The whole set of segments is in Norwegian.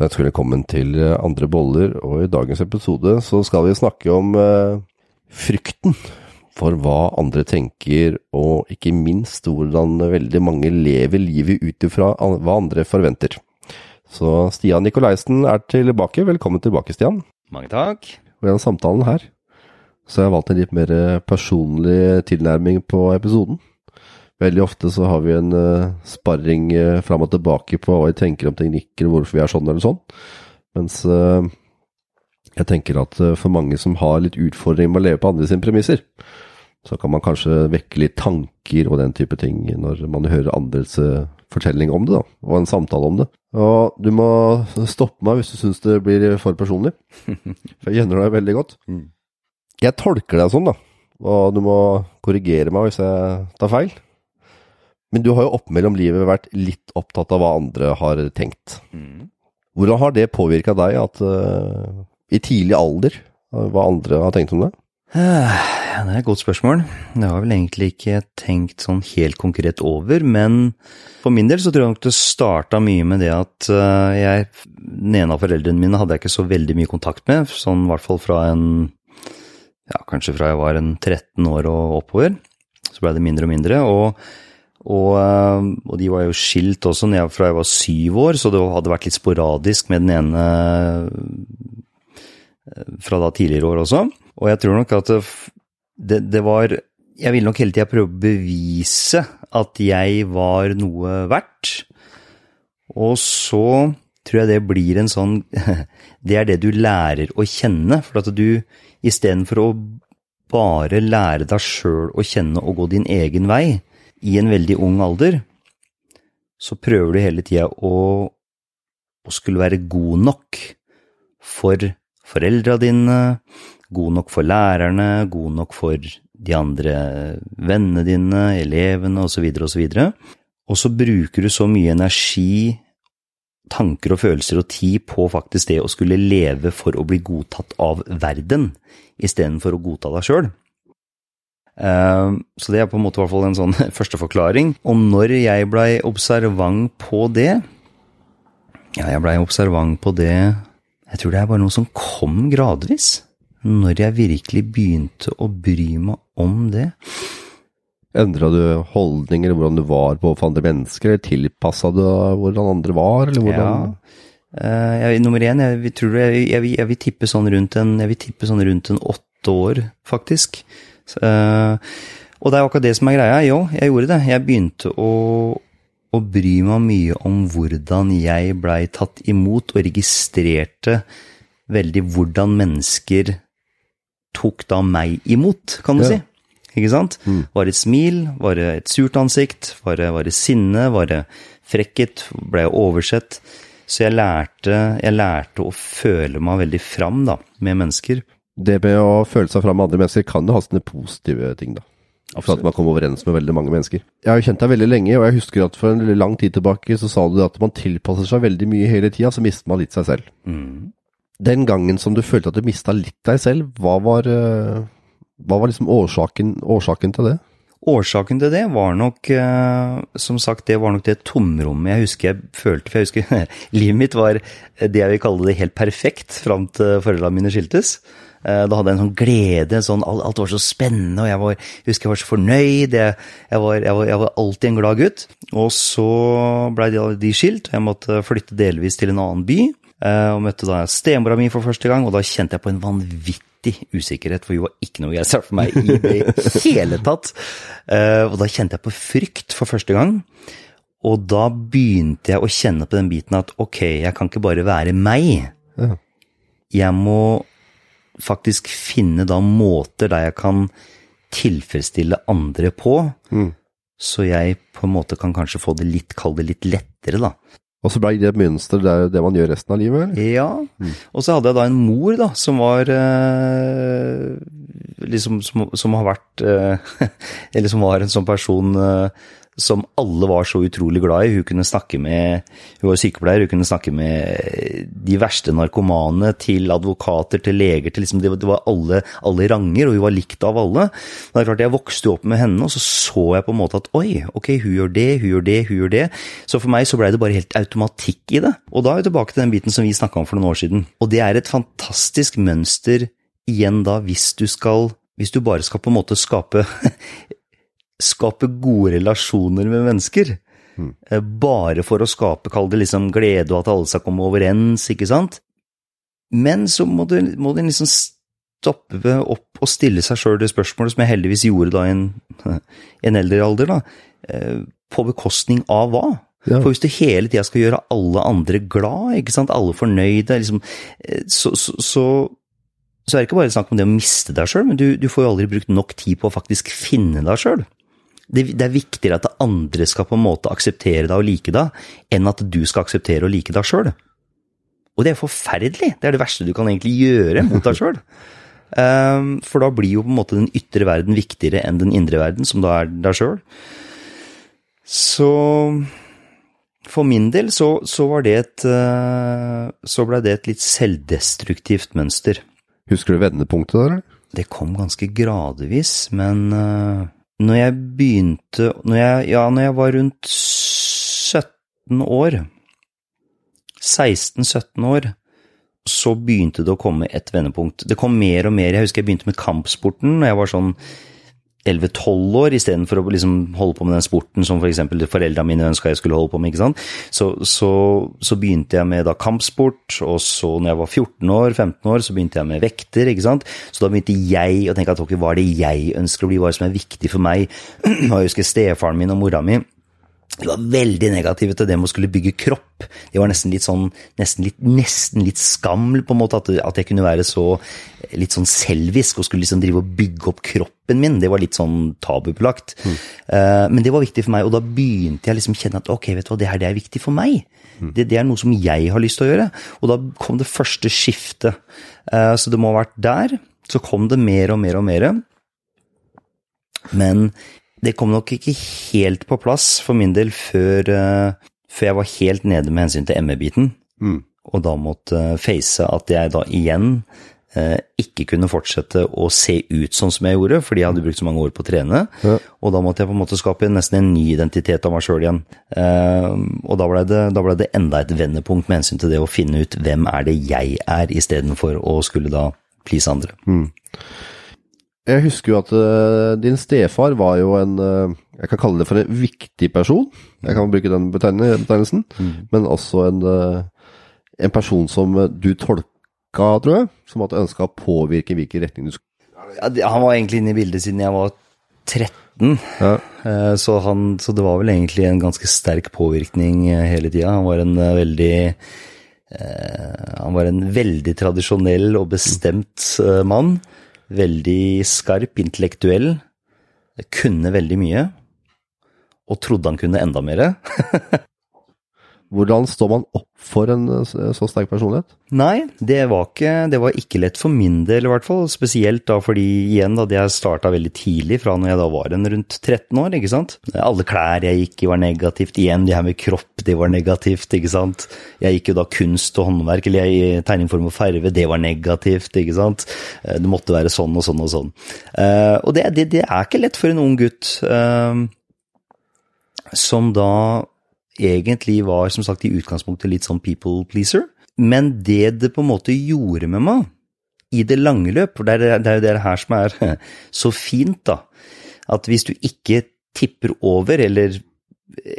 Ønsker velkommen til eh, Andre boller, og i dagens episode så skal vi snakke om eh, frykten for hva andre tenker, og ikke minst hvordan veldig mange lever livet ut ifra hva andre forventer. Så Stian Nikolaisen er tilbake. Velkommen tilbake, Stian. Mange takk. Og gjennom samtalen her så har jeg valgt en litt mer eh, personlig tilnærming på episoden. Veldig ofte så har vi en uh, sparring uh, fram og tilbake på hva vi tenker om teknikker, hvorfor vi er sånn eller sånn. Mens uh, jeg tenker at uh, for mange som har litt utfordring med å leve på andre sine premisser, så kan man kanskje vekke litt tanker og den type ting når man hører andres fortelling om det, da, og en samtale om det. Og du må stoppe meg hvis du syns det blir for personlig, for jeg kjenner deg veldig godt. Mm. Jeg tolker deg sånn, da, og du må korrigere meg hvis jeg tar feil. Men du har jo oppmellom livet vært litt opptatt av hva andre har tenkt. Mm. Hvordan har det påvirka deg at uh, i tidlig alder, hva andre har tenkt om det? Ja, det er et godt spørsmål. Det har jeg vel egentlig ikke tenkt sånn helt konkret over, men for min del så tror jeg nok det starta mye med det at eh, jeg Den ene av foreldrene mine hadde jeg ikke så veldig mye kontakt med, sånn i hvert fall fra en Ja, kanskje fra jeg var en 13 år og oppover. Så blei det mindre og mindre. og og, eh, og de var jo skilt også fra jeg var syv år, så det hadde vært litt sporadisk med den ene eh, fra da tidligere år også. Og jeg tror nok at det, det var Jeg ville nok hele tida prøve å bevise at jeg var noe verdt. Og så tror jeg det blir en sånn Det er det du lærer å kjenne. For at du istedenfor å bare lære deg sjøl å kjenne og gå din egen vei i en veldig ung alder, så prøver du hele tida å, å skulle være god nok for foreldra dine, god nok for lærerne, god nok for de andre vennene dine, elevene osv., osv. Og så bruker du så mye energi, tanker og følelser og tid på faktisk det å skulle leve for å bli godtatt av verden, istedenfor å godta deg sjøl. Så det er på en måte en sånn første forklaring. Og når jeg blei observant på det Ja, jeg blei observant på det Jeg tror det er bare noe som kom gradvis. Når jeg virkelig begynte å bry meg om det. Endra du holdninger, hvordan du var på for andre mennesker, tilpassa du hvordan andre var, eller hvordan Eh, jeg, nummer én, jeg, tror jeg, jeg, jeg vil tippe sånn rundt en, jeg vil tippe sånn rundt en åtte år, faktisk. Så, eh, og det er jo akkurat det som er greia. Jo, jeg gjorde det. Jeg begynte å, å bry meg mye om hvordan jeg blei tatt imot, og registrerte veldig hvordan mennesker tok da meg imot, kan du Ja. si. Ikke sant? Var det et smil? Var det et surt ansikt? Var det, var det sinne? Var det frekkhet? Ble jeg oversett? Så jeg lærte, jeg lærte å føle meg veldig fram da, med mennesker. Det med å føle seg fram med andre mennesker kan jo ha sine positive ting, da. For at man kommer overens med veldig mange mennesker. Jeg har jo kjent deg veldig lenge, og jeg husker at for en lang tid tilbake så sa du at man tilpasser seg veldig mye hele tida, så mister man litt seg selv. Den gangen som du følte at du mista litt deg selv, hva var, eh, hva var liksom årsaken, årsaken til det? Årsaken til det var nok, eh, som sagt, det var nok det tomrommet jeg husker jeg følte. For jeg husker livet mitt var det jeg vil kalle det helt perfekt fram til foreldrene mine skiltes. Eh, Da hadde jeg en sånn glede, sånn, alt var så spennende, og jeg var, husker jeg var så fornøyd. Jeg, jeg, var, jeg, var, jeg var alltid en glad gutt. Og så blei de, de skilt, og jeg måtte flytte delvis til en annen by. eh, Og møtte da stemora mi for første gang, og da kjente jeg på en vanvittig usikkerhet, for hun var ikke noe begeistra for meg i det hele tatt. Eh, Og da kjente jeg på frykt for første gang. Og da begynte jeg å kjenne på den biten at ok, jeg kan ikke bare være meg. Jeg må faktisk finne da måter der jeg kan tilfredsstille andre på, så jeg på en måte kan kanskje få det litt, kall det litt lettere, da. Og så blei det et mønster, det er det man gjør resten av livet, eller? Ja, og så hadde jeg da en mor da, som var eh, liksom, som, som har vært eh, Eller som var en sånn person eh, som alle var så utrolig glad i. Hun kunne snakke med Hun var sykepleier, hun kunne snakke med de verste narkomane, til advokater, til leger, til liksom Det var alle, alle ranger, og hun var likt av alle. Det er klart, Jeg vokste opp med henne, og så så jeg på en måte at oi, ok, hun gjør det, hun gjør det, hun gjør det. Så for meg så blei det bare helt automatikk i det. Og da er vi tilbake til den biten som vi snakka om for noen år siden. Og det er et fantastisk mønster igjen da, hvis du skal Hvis du bare skal på en måte skape skape gode relasjoner med mennesker. Mm. Bare for å skape, kall det liksom glede og at alle skal komme overens, ikke sant? Men så må du, må du liksom stoppe opp og stille seg sjøl det spørsmålet som jeg heldigvis gjorde da i en, en eldre alder, da. Eh, på bekostning av hva? Ja. For hvis du hele tida skal gjøre alle andre glad, ikke sant, alle fornøyde, liksom, eh, så, så, så, så, er det ikke bare snakk om det å miste deg sjøl, men du, du, får jo aldri brukt nok tid på å faktisk finne deg sjøl det, det, er viktigere at andre skal på en måte akseptere deg og like deg, enn at du skal akseptere og like deg sjøl. Og det er forferdelig. Det er det verste du kan egentlig gjøre mot deg sjøl. Um, ehm, for da blir jo på en måte den ytre verden viktigere enn den indre verden, som da er deg sjøl. Så for min del så, så var det et uh, Så blei det et litt selvdestruktivt mønster. Husker du vendepunktet der, eller? Det kom ganske gradvis, men uh, når jeg begynte når jeg, Ja, når jeg var rundt 17 år 16-17 år, så begynte det å komme et vendepunkt. Det kom mer og mer. Jeg husker jeg begynte med kampsporten når jeg var sånn 11-12 år, istedenfor å liksom holde på med den sporten som f.eks. For foreldrene mine ønska jeg skulle holde på med. ikke sant? Så, så, så, begynte jeg med da kampsport, og så når jeg var 14 år, 15 år, så begynte jeg med vekter. ikke sant? Så da begynte jeg å tenke at ok, hva er det jeg ønsker å bli, hva er det som er viktig for meg? Og jeg husker stefaren min og mora mi de var veldig negative til det med å skulle bygge kropp. Det var nesten litt sånn, nesten litt, nesten litt skam på en måte at, at, jeg kunne være så litt sånn selvisk og skulle liksom drive og bygge opp kroppen min. Det var litt sånn tabubelagt. Mm. Uh, men det var viktig for meg, og da begynte jeg liksom å kjenne at ok, vet du hva, det her det er viktig for meg. Mm. Det, det, er noe som jeg har lyst til å gjøre. Og da kom det første skiftet. Uh, så det må ha vært der. Så kom det mer og mer og mer. Men det kom nok ikke helt på plass for min del før, uh, før jeg var helt nede med hensyn til ME-biten. Mm. Og da måtte face at jeg da igjen uh, ikke kunne fortsette å se ut sånn som jeg gjorde, fordi jeg hadde brukt så mange år på å trene. Ja. Og da måtte jeg på en måte skape nesten en ny identitet av meg sjøl igjen. Og da ble, det, ble, det, enda et vendepunkt med hensyn til det å finne ut hvem er det jeg er, istedenfor å skulle da please andre. Mm. Jeg husker jo at uh, din stefar var jo en uh, Jeg kan kalle det for en viktig person. Jeg kan bruke den betegnelsen. Mm. Men også en, uh, en person som du tolka, tror jeg, som at du ønska å påvirke hvilken retning du skulle ja, Han var egentlig inne i bildet siden jeg var 13. Ja. Så, han, så, det var vel egentlig en ganske sterk påvirkning hele tida. Han var en veldig Han var en veldig tradisjonell og bestemt mann. Veldig skarp, intellektuell. Kunne veldig mye. Og trodde han kunne enda mer. Hvordan står man opp for en eh, så sterk personlighet? Nei, det var, ikke, det var ikke lett for min del, i hvert fall. Spesielt da fordi, igjen, da jeg starta veldig tidlig, fra når jeg da var en rundt 13 år, ikke sant. Alle klær jeg gikk i var negativt. Igjen, det her med kropp, det var negativt, ikke sant. Jeg gikk jo da kunst og håndverk, eller jeg, tegning, form og farve, det var negativt, ikke sant. Eh, det måtte være sånn og sånn og sånn. Uh, og det, det, det, er ikke lett for en ung gutt. Som da egentlig var som sagt i utgangspunktet litt sånn people pleaser. Men det det på en måte gjorde med meg, i det lange løp, for det er, jo det her som er så fint, da, at hvis du ikke tipper over, eller,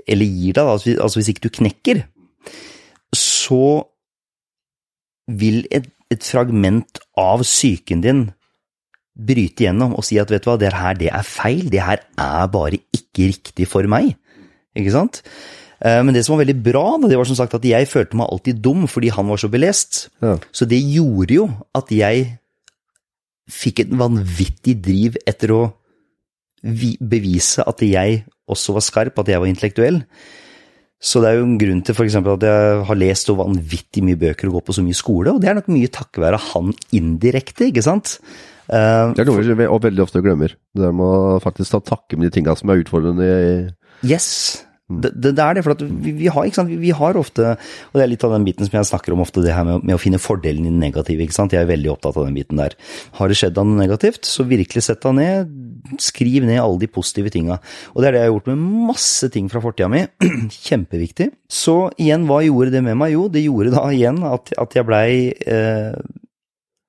eller gir deg, altså, altså hvis ikke du knekker, så vil et, et fragment av psyken din bryte igjennom og si at vet du hva, det her det er feil, det her er bare ikke riktig for meg. Ikke sant? Eh, men det som var veldig bra, det var som sagt at jeg følte meg alltid dum fordi han var så belest. Ja. Så det gjorde jo at jeg fikk et vanvittig driv etter å bevise at jeg også var skarp, at jeg var intellektuell. Så det er jo en grunn til f.eks. at jeg har lest så vanvittig mye bøker og gått på så mye skole, og det er nok mye takket være han indirekte, ikke sant? Uh, det er noe vi veldig ofte glemmer. Det der med å faktisk ta takke med de tinga som er utfordrende i Yes. Det, det, det er det, for vi, vi, har, sant? Vi, har ofte Og det er litt av den biten som jeg snakker om ofte, det her med, med å finne fordelen i det negative. Jeg er veldig opptatt av den biten der. Har det skjedd noe negativt, så virkelig sett deg ned. Skriv ned alle de positive tinga. Og det er det jeg har gjort med masse ting fra fortida mi. Kjempeviktig. Så igjen, hva gjorde det med meg? Jo, det gjorde da igjen at, at jeg blei eh,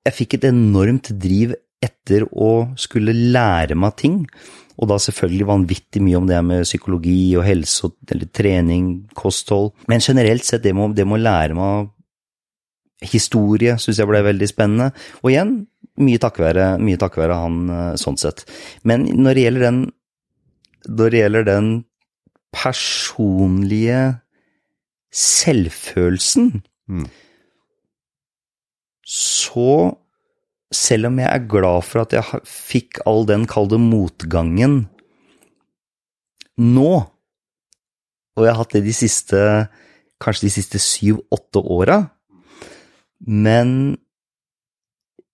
Jeg fikk et enormt driv etter å skulle lære meg ting. Og da selvfølgelig vanvittig mye om det med psykologi og helse, eller trening, kosthold. Men generelt sett, det med, det lære meg historie syns jeg ble veldig spennende. Og igjen, mye takket være, mye takk være han eh, sånn sett. Men når det gjelder den, når det gjelder den personlige selvfølelsen, mm. så selv om jeg er glad for at jeg fikk all den kalde motgangen nå, og jeg har hatt det de siste kanskje de siste syv-åtte åra, men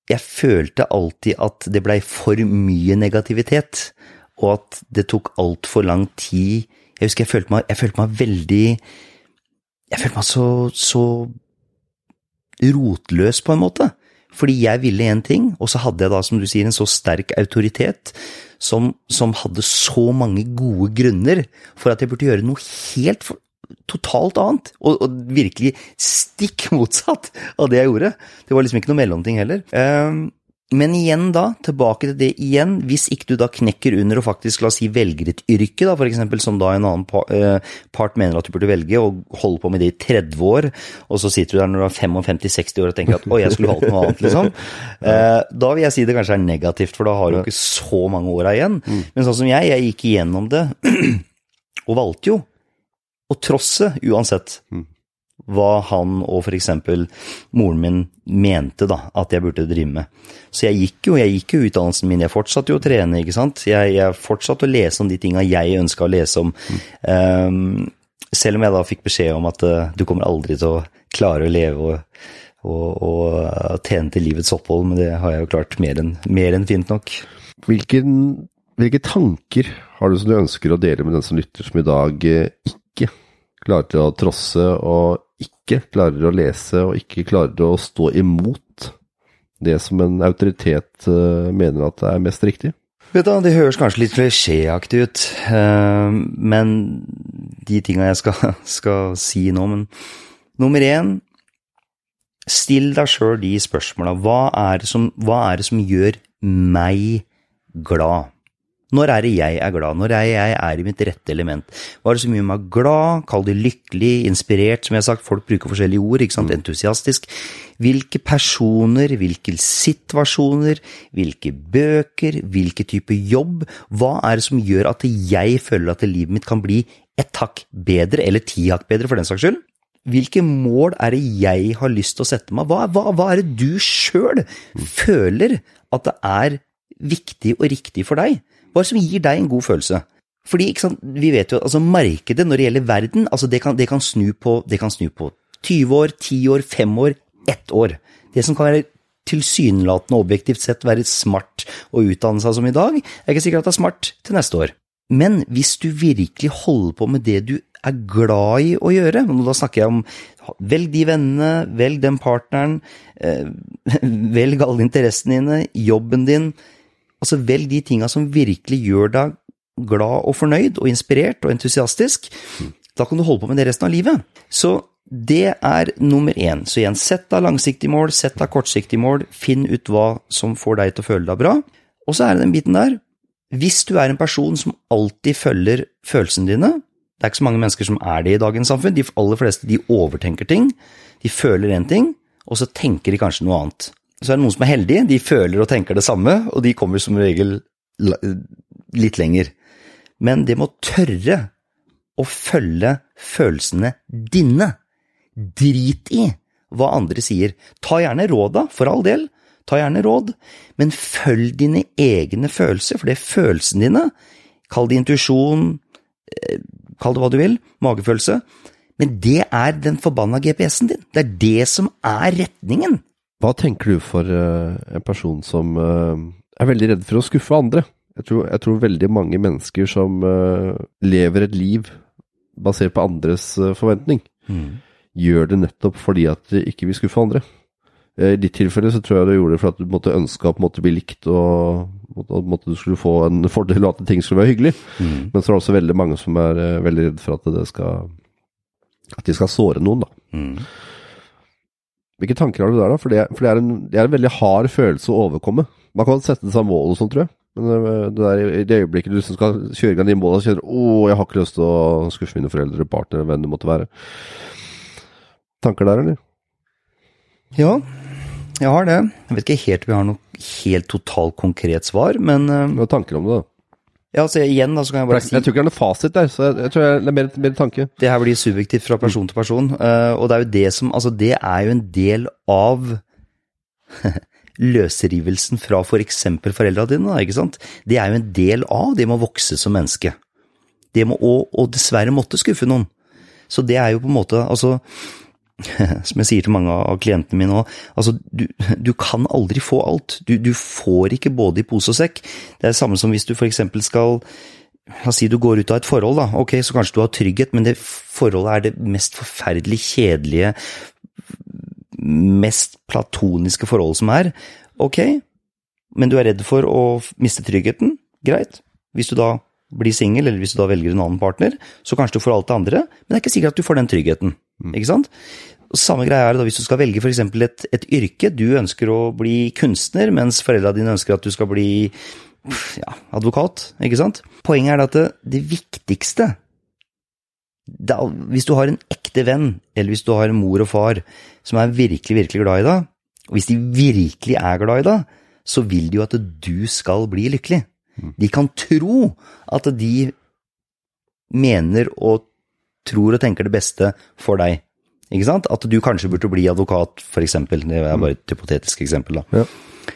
jeg følte alltid at det blei for mye negativitet, og at det tok altfor lang tid. Jeg husker jeg følte meg, jeg følte meg veldig Jeg følte meg så, så rotløs, på en måte. Fordi jeg ville én ting, og så hadde jeg da, som du sier, en så sterk autoritet som, som hadde så mange gode grunner for at jeg burde gjøre noe helt for, totalt annet, og, og, virkelig stikk motsatt av det jeg gjorde. Det var liksom ikke noe mellomting heller. Um, men igjen da, tilbake til det igjen, hvis ikke du da knekker under og faktisk, la oss si, velger et yrke, da, for eksempel, som da en annen eh, part mener at du burde velge, og holder på med det i 30 år, og så sitter du der når du er 55-60 år og tenker at å, jeg skulle valgt noe annet, liksom. Eh, da vil jeg si det kanskje er negativt, for da har du ikke så mange åra igjen. Mm. Men sånn som jeg, jeg gikk igjennom det, og valgte jo å trosse uansett. Hva han og f.eks. moren min mente da, at jeg burde drive med. Så jeg gikk jo jeg gikk jo utdannelsen min, jeg fortsatte jo å trene, ikke sant. Jeg, jeg fortsatte å lese om de tinga jeg ønska å lese om. Mm. Um, selv om jeg da fikk beskjed om at uh, du kommer aldri til å klare å leve og, og, og uh, tjene til livets opphold, men det har jeg jo klart mer enn, mer enn fint nok. Hvilken, hvilke tanker har du som du ønsker å dele med den som lytter, som i dag uh, ikke klarer å trosse og ikke klarer å lese og ikke klarer å stå imot det som en autoritet uh, mener at er mest riktig? Vet du, Det høres kanskje litt klisjéaktig ut, uh, men de tinga jeg skal, skal, si nå Men nummer én, still deg sjøl de spørsmåla. Hva, hva er det som gjør meg glad? Når er det jeg er glad? Når er det jeg er i mitt rette element? Hva er det som gjør meg glad? Kall det lykkelig, inspirert, som jeg har sagt. Folk bruker forskjellige ord. ikke sant? Mm. Entusiastisk. Hvilke personer, hvilke situasjoner, hvilke bøker, hvilke type jobb? Hva er det som gjør at jeg føler at livet mitt kan bli et hakk bedre, eller ti hakk bedre, for den saks skyld? Hvilke mål er det jeg har lyst til å sette meg? Hva, hva, hva er det du sjøl føler at det er viktig og riktig for deg? Hva er det som gir deg en god følelse? Fordi vi vet jo, at altså markedet når det gjelder verden, altså det kan, det kan, på, det kan snu på 20 år, 10 år, 5 år, 1 år. Det som kan være tilsynelatende objektivt sett være smart å utdanne seg som i dag, er ikke sikkert at det er smart til neste år. Men hvis du virkelig holder på med det du er glad i å gjøre, og da snakker jeg om velg de vennene, velg den partneren, eh, velg alle interessene dine, jobben din, Altså, velg de tinga som virkelig gjør deg glad og fornøyd og inspirert og entusiastisk. Da kan du holde på med det resten av livet. Så det er nummer én. Så igjen, sett deg langsiktige mål, sett deg kortsiktige mål, finn ut hva som får deg til å føle deg bra. Og så er det den biten der. Hvis du er en person som alltid følger følelsene dine, det er ikke så mange mennesker som er det i dagens samfunn, de aller fleste de overtenker ting, de føler én ting, og så tenker de kanskje noe annet. Så er det noen som er heldige, de føler og tenker det samme, og de kommer som regel litt lenger. Men det må tørre å følge følelsene dine. Drit i hva andre sier. Ta gjerne råd, da, for all del. Ta gjerne råd, men følg dine egne følelser, for det er følelsene dine. Kall det intuisjon, eh, kall det hva du vil, magefølelse. Men det er den forbanna GPS-en din. Det er det som er retningen. Hva tenker du for uh, en person som uh, er veldig redd for å skuffe andre? Jeg tror, jeg tror veldig mange mennesker som eh, lever et liv basert på andres eh, forventning, gjør det nettopp fordi at de ikke vil skuffe andre. Eh, I ditt tilfelle så tror jeg du gjorde det for at du måtte ønske en måte bli likt, og at du skulle få en fordel, og at ting skulle være hyggelig. Mm. Men så er det også veldig mange som er eh, veldig redd for at det skal At de skal såre noen, da. Mm. Hvilke tanker har du der, da? For det, for det, er, en, det er en veldig hard følelse å overkomme. Man kan sette som mål og sånn, tror jeg. Men eh, det der, i det øyeblikket du liksom skal kjøre i gang de og kjenner å, jeg har ikke lyst til å skuffe mine foreldre, partner, venn det måtte være. Tanker der, eller? Ja, jeg har det. Jeg vet ikke helt om jeg har noe helt totalt konkret svar, men Du har tanker om det, da? Ja, altså igjen da, så kan jeg bare si jeg tror ikke det er noe fasit der, så jeg, jeg tror det er mer, mer tanke. det her blir subjektivt fra person til person, eh, og det er jo det som Altså, det er jo en del av løsrivelsen fra for eksempel foreldra dine, da, ikke sant? Det er jo en del av det med å vokse som menneske. Det med å, og dessverre måtte skuffe noen. Så det er jo på en måte, altså som jeg sier til mange av klientene mine òg, altså du, du, kan aldri få alt. Du, du, får ikke både i pose og sekk. Det er det samme som hvis du f.eks. skal La oss si du går ut av et forhold, da. Ok, så kanskje du har trygghet, men det forholdet er det mest forferdelig kjedelige, mest platoniske forholdet som er. Ok, men du er redd for å miste tryggheten. Greit. Hvis du da blir singel, eller hvis du da velger en annen partner, så kanskje du får alt det andre, men det er ikke sikkert at du får den tryggheten. Ikke sant? Samme greie er det da hvis du skal velge f.eks. Et, et yrke. Du ønsker å bli kunstner, mens foreldra dine ønsker at du skal bli ja, advokat. Ikke sant? Poenget er at det, det viktigste da, Hvis du har en ekte venn, eller hvis du har en mor og far som er virkelig, virkelig glad i deg, og hvis de virkelig er glad i deg, så vil de jo at du skal bli lykkelig. De kan tro at de mener og tror og tenker det beste for deg. Ikke sant? At du kanskje burde bli advokat, eksempel. Det er bare et hypotetisk eksempel, da. Ja.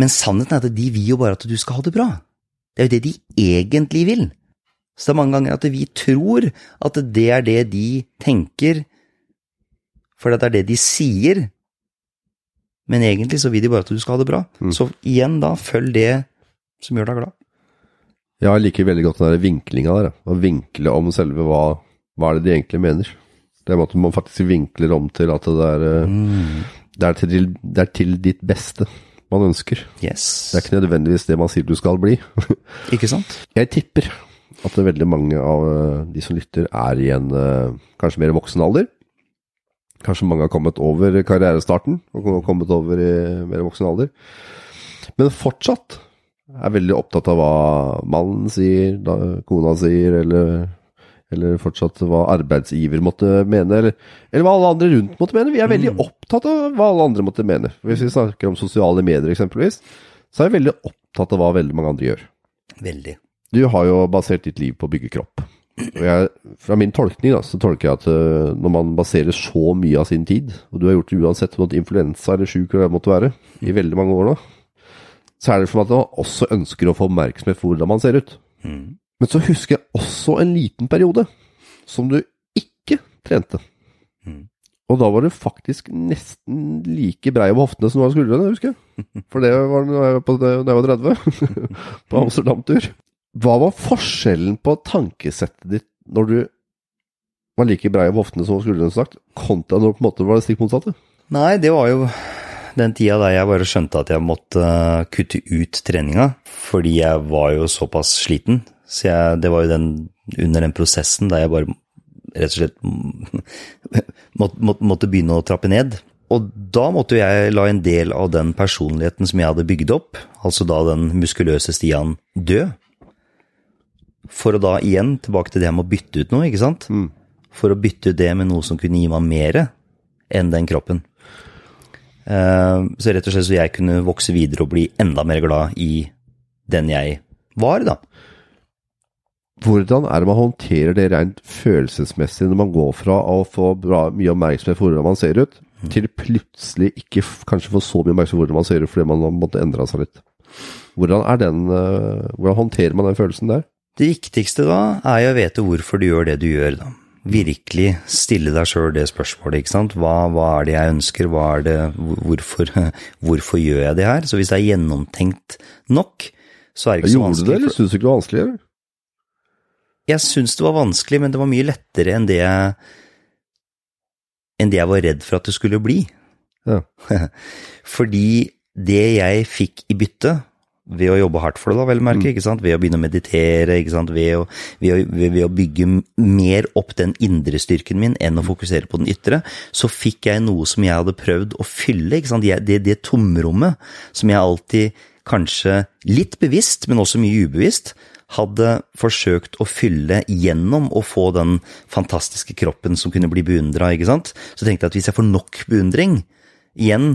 Men sannheten er at de vil jo bare at du skal ha det bra. Det er jo det de egentlig vil. Så det er mange ganger at vi tror at det er det de tenker, for det er det de sier. Men egentlig så vil de bare at du skal ha det bra. Så igjen da, følg det som gjør deg glad. Ja, jeg liker veldig godt den der vinklinga der. Å vinkle om selve hva, hva er det de egentlig mener. Det er at man faktisk vinkler om til at det er, mm. det er, til, det er til ditt beste man ønsker. Yes. Det er ikke nødvendigvis det man sier du skal bli. Ikke sant? Jeg tipper at det er veldig mange av eh, de som lytter, er i en eh, kanskje mer voksen alder. Kanskje mange har kommet over karrierestarten og kommet over i mer voksen alder. Men fortsatt er veldig opptatt av hva mannen sier, kona sier, eller, eller fortsatt hva arbeidsgiver måtte mene, eller, eller hva alle andre rundt måtte mene. Vi er veldig opptatt av hva alle andre måtte mene. Hvis vi snakker om sosiale medier eksempelvis, så er vi veldig opptatt av hva veldig mange andre gjør. Veldig. Du har jo basert ditt liv på å bygge kropp. Og jeg, fra min tolkning da, så tolker jeg at øh, når man baserer så mye av sin tid, og du har gjort det uansett om du har hatt influensa eller sjuk eller hva det måtte være, i veldig mange år nå, så er det for at man også ønsker å få oppmerksomhet for hvordan man ser ut. Men så husker jeg også en liten periode som du ikke trente. Og da var du faktisk nesten like brei over hoftene som du var skuldrene, husker jeg. For det var da jeg var på- da jeg var 30, på Amsterdam-tur. Hva var forskjellen på tankesettet ditt når du var like brei over hoftene som skuldrene, som sagt, kontra når på en måte var det stikk motsatte? Nei, det var jo den tida der jeg bare skjønte at jeg måtte eh, kutte ut treninga, fordi jeg var jo såpass sliten. Så jeg, det var jo den, under den prosessen der jeg bare rett og slett måtte, måtte, måtte begynne å trappe ned. Og da måtte jeg la en del av den personligheten som jeg hadde bygd opp, altså da den muskuløse Stian, dø. For å da igjen tilbake til det med å bytte ut noe, ikke sant? For å bytte ut det med noe som kunne gi meg mer enn den kroppen. Eh, Så rett og slett så jeg kunne vokse videre og bli enda mer glad i den jeg var, da. Hvordan er det man håndterer det rent følelsesmessig når man går fra å få bra, mye oppmerksomhet for hvordan man ser ut, til plutselig ikke kanskje få så mye oppmerksomhet for hvordan man ser ut fordi man har måttet endre seg litt? Hvordan, er den, eh, hvordan håndterer man den følelsen der? Det viktigste da er jo å vite hvorfor du gjør det du gjør, da. Virkelig stille deg sjøl det spørsmålet, ikke sant. Hva, hva er det jeg ønsker, hva er det, hvorfor, hvorfor gjør jeg det her? Så hvis det er gjennomtenkt nok, så er det ikke så Gjorde du vanskelig. det, eller syns du ikke det var vanskelig? Eller? Jeg syns det var vanskelig, men det var mye lettere enn det jeg enn det jeg var redd for at det skulle bli. Ja. Fordi det jeg fikk i bytte, ved å jobbe hardt for det, da, vel merke, ikke sant? ved å begynne å meditere, ikke sant? Ved, å, ved, å, ved, ved å bygge mer opp den indre styrken min enn å fokusere på den ytre, så fikk jeg noe som jeg hadde prøvd å fylle. ikke sant? Det, Det, det tomrommet som jeg alltid, kanskje litt bevisst, men også mye ubevisst, hadde forsøkt å fylle gjennom å få den fantastiske kroppen som kunne bli beundra, ikke sant. Så tenkte jeg at hvis jeg får nok beundring, igjen,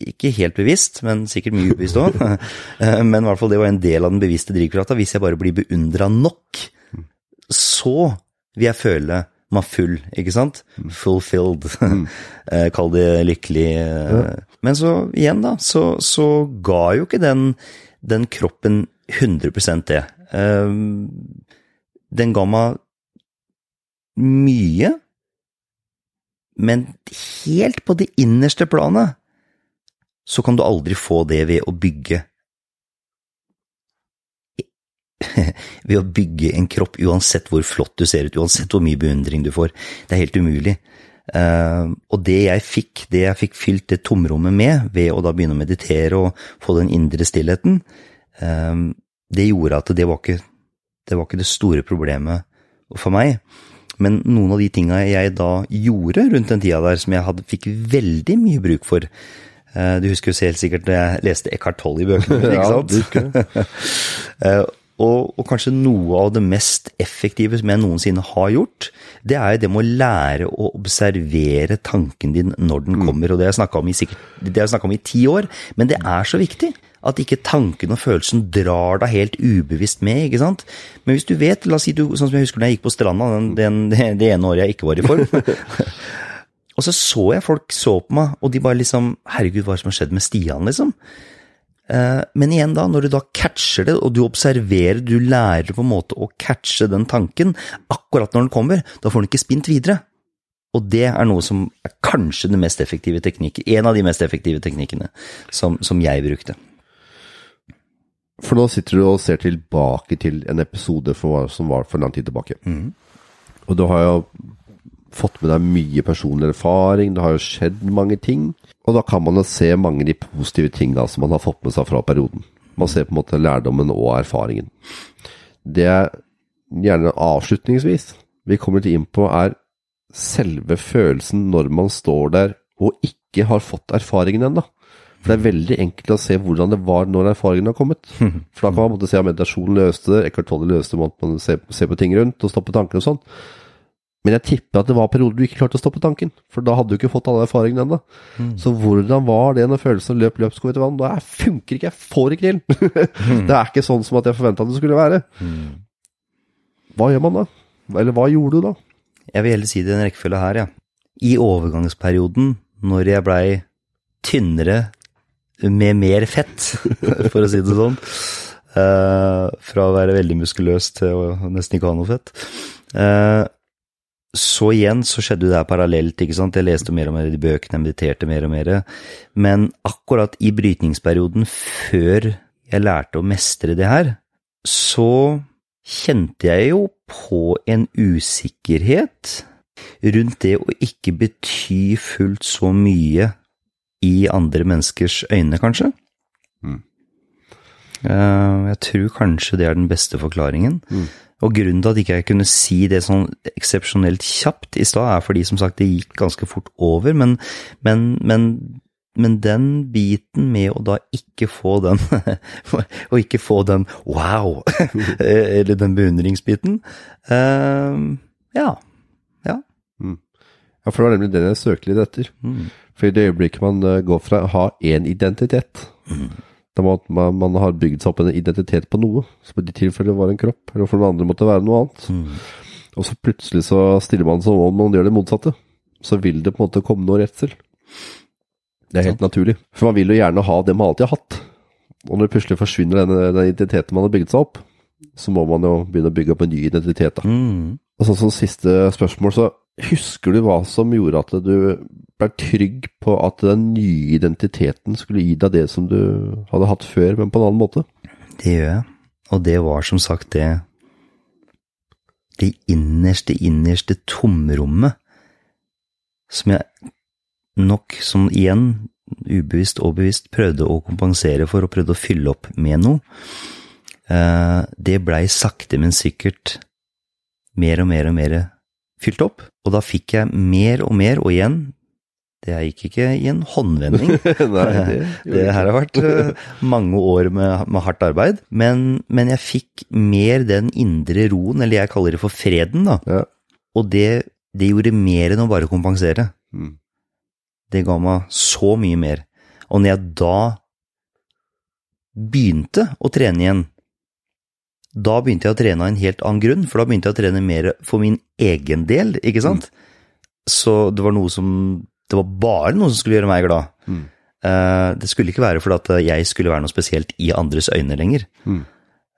ikke helt bevisst, men sikkert mye ubevisst òg, men i hvert fall det var en del av den bevisste drivkrafta, hvis jeg bare blir beundra nok, så vil jeg føle meg full, ikke sant? Fulfilled. Eh, Kall det lykkelig. eh. Men så, igjen da, så, så ga jo ikke den, den kroppen 100% det. Eh, Den ga meg mye, men helt på det innerste planet så kan du aldri få det ved å bygge ved å bygge en kropp, uansett hvor flott du ser ut, uansett hvor mye beundring du får. Det er helt umulig. Uh, og det jeg fikk, det jeg fikk fylt det tomrommet med, ved å da begynne å meditere og få den indre stillheten, uh, det gjorde at det var ikke det, var ikke det store problemet for meg. Men noen av de tinga jeg da gjorde rundt den tida der, som jeg hadde, fikk veldig mye bruk for eh, Du husker jo helt sikkert da jeg leste Eckhart Tolle i bøkene, ikke sant? jeg. Eh, og, og kanskje noe av det mest effektive som jeg noensinne har gjort, det er det med å lære å observere tanken din når den kommer. Og det har jeg snakka om i ti år, men det er så viktig. At ikke tanken og følelsen drar deg helt ubevisst med, ikke sant. Men hvis du vet, la oss si du, sånn som jeg husker da jeg gikk på stranda den, den, det, ene året jeg ikke var i form. og så så jeg folk så på meg, og de bare liksom Herregud, hva er det som har skjedd med Stian, liksom? Eh, Men igjen da, når du da catcher det, og du observerer, du lærer på en måte å catche den tanken, akkurat når den kommer, da får den ikke spint videre. Og det er noe som er kanskje den mest effektive teknikken, en av de mest effektive teknikkene som, som jeg brukte. For nå sitter du og ser tilbake til en episode for, som var for lang tid tilbake. Og du har jo fått med deg mye personlig erfaring, det har jo skjedd mange ting. Og da kan man jo se mange av de positive tinga som man har fått med seg fra perioden. Man ser på en måte lærdommen og erfaringen. Det er gjerne avslutningsvis vi kommer til inn på, er selve følelsen når man står der og ikke har fått erfaringen ennå. For det er veldig enkelt å se hvordan det var når erfaringen har kommet. For da kan man måtte se om meditasjonen løste det, Eckhart Tolle løste det, man se, se på ting rundt og stoppe tankene og sånn. Men jeg tipper at det var perioder du ikke klarte å stoppe tanken, for da hadde du ikke fått alle erfaringene ennå. Så hvordan var det når følelsen løp løpsko etter vann? Da funker ikke, jeg får ikke til. det er ikke sånn som at jeg forventa det skulle være. Hva gjør man da? Eller hva gjorde du da? Jeg vil heller si det i en rekkefølge her, ja. I overgangsperioden, når jeg blei tynnere med mer fett, for å si det sånn, Uh, fra å være veldig muskuløs til å nesten ikke ha noe fett, Uh, så igjen så skjedde det her parallelt, ikke sant. Jeg leste mer og mer i de bøkene, jeg mediterte mer og mer. Men akkurat i brytningsperioden før jeg lærte å mestre det her, så kjente jeg jo på en usikkerhet rundt det å ikke bety fullt så mye i andre menneskers øyne, kanskje. Mm. Eh, Jeg tror kanskje det er den beste forklaringen. Mm. Og grunnen til at ikke jeg kunne si det sånn eksepsjonelt kjapt i stad, er fordi som sagt det gikk ganske fort over, men, men, men, men den biten med å da ikke få den Å ikke få den wow, eller den beundringsbiten Ja. Ja. Ja, for det var nemlig den jeg søkte litt etter. Mm. For i det øyeblikket man eh, går fra å ha én identitet Da må man, man har bygd seg opp en identitet på noe, som i de tilfellet var en kropp, eller for noen andre måtte være noe annet. Mm. Og så plutselig så stiller man seg om man gjør det motsatte. Så vil det på en måte komme noe redsel. Det er helt naturlig. For man vil jo gjerne ha det man alltid har hatt. Og når det plutselig forsvinner den, den identiteten man har bygd seg opp, så må man jo begynne å bygge opp en ny identitet. da. Mm. Og sånn som siste spørsmål, så husker du hva som gjorde at du ble trygg på at den nye identiteten skulle gi deg det som du hadde hatt før, men på en annen måte? Det gjør jeg. Og det var som sagt det Det innerste, innerste tomrommet som jeg nok, som igjen, ubevisst og bevisst, prøvde å kompensere for og prøvde å fylle opp med noe. Eh, det blei sakte, men sikkert mer og mer og mer fylt opp. Og da fikk jeg mer og mer, og igjen, det gikk ikke i en håndvending. Nei, det, Det her har vært eh, mange år med, med hardt arbeid, men, men jeg fikk mer den indre roen, eller jeg kaller det for freden, da. Ja. Og det, det gjorde mer enn å bare kompensere. Mm. Det ga meg så mye mer. Og når jeg da begynte å trene igjen, da begynte jeg å trene av en helt annen grunn, for da begynte jeg å trene mer for min egen del, ikke sant? Så det var noe som Det var bare noe som skulle gjøre meg glad. Mm. Uh, det skulle ikke være fordi at jeg skulle være noe spesielt i andres øyne lenger. Mm.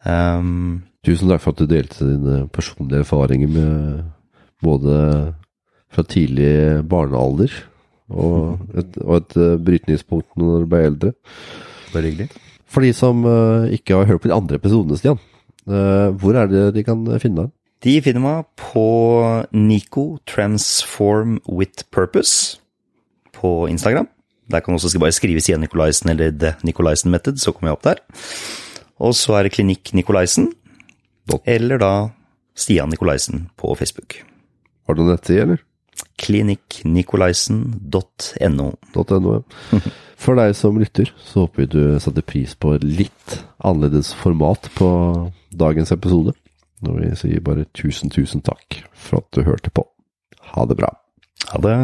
Um, Tusen takk for at du delte dine personlige erfaringer med både fra tidlig barnealder og et, og et eh, brytningspunkt når du ble eldre. bare hyggelig. For de som eh, ikke har hørt på de andre episodene, Stian, hvor er det de kan finne deg? De finner meg på Nico Transform with Purpose på Instagram. Der kan du også bare skrive Stian Nikolaisen eller The Nikolaisen Method, så kommer jeg opp der. Og så er det Klinikk Nikolaisen, eller da Stian Nikolaisen på Facebook. Har du nettside, eller? klinikknikolaisen.no. .no, ja. For deg som lytter, så håper vi du satte pris på litt annerledes format på dagens episode. Når vi sier bare tusen, tusen takk for at du hørte på. Ha det bra. Ha det.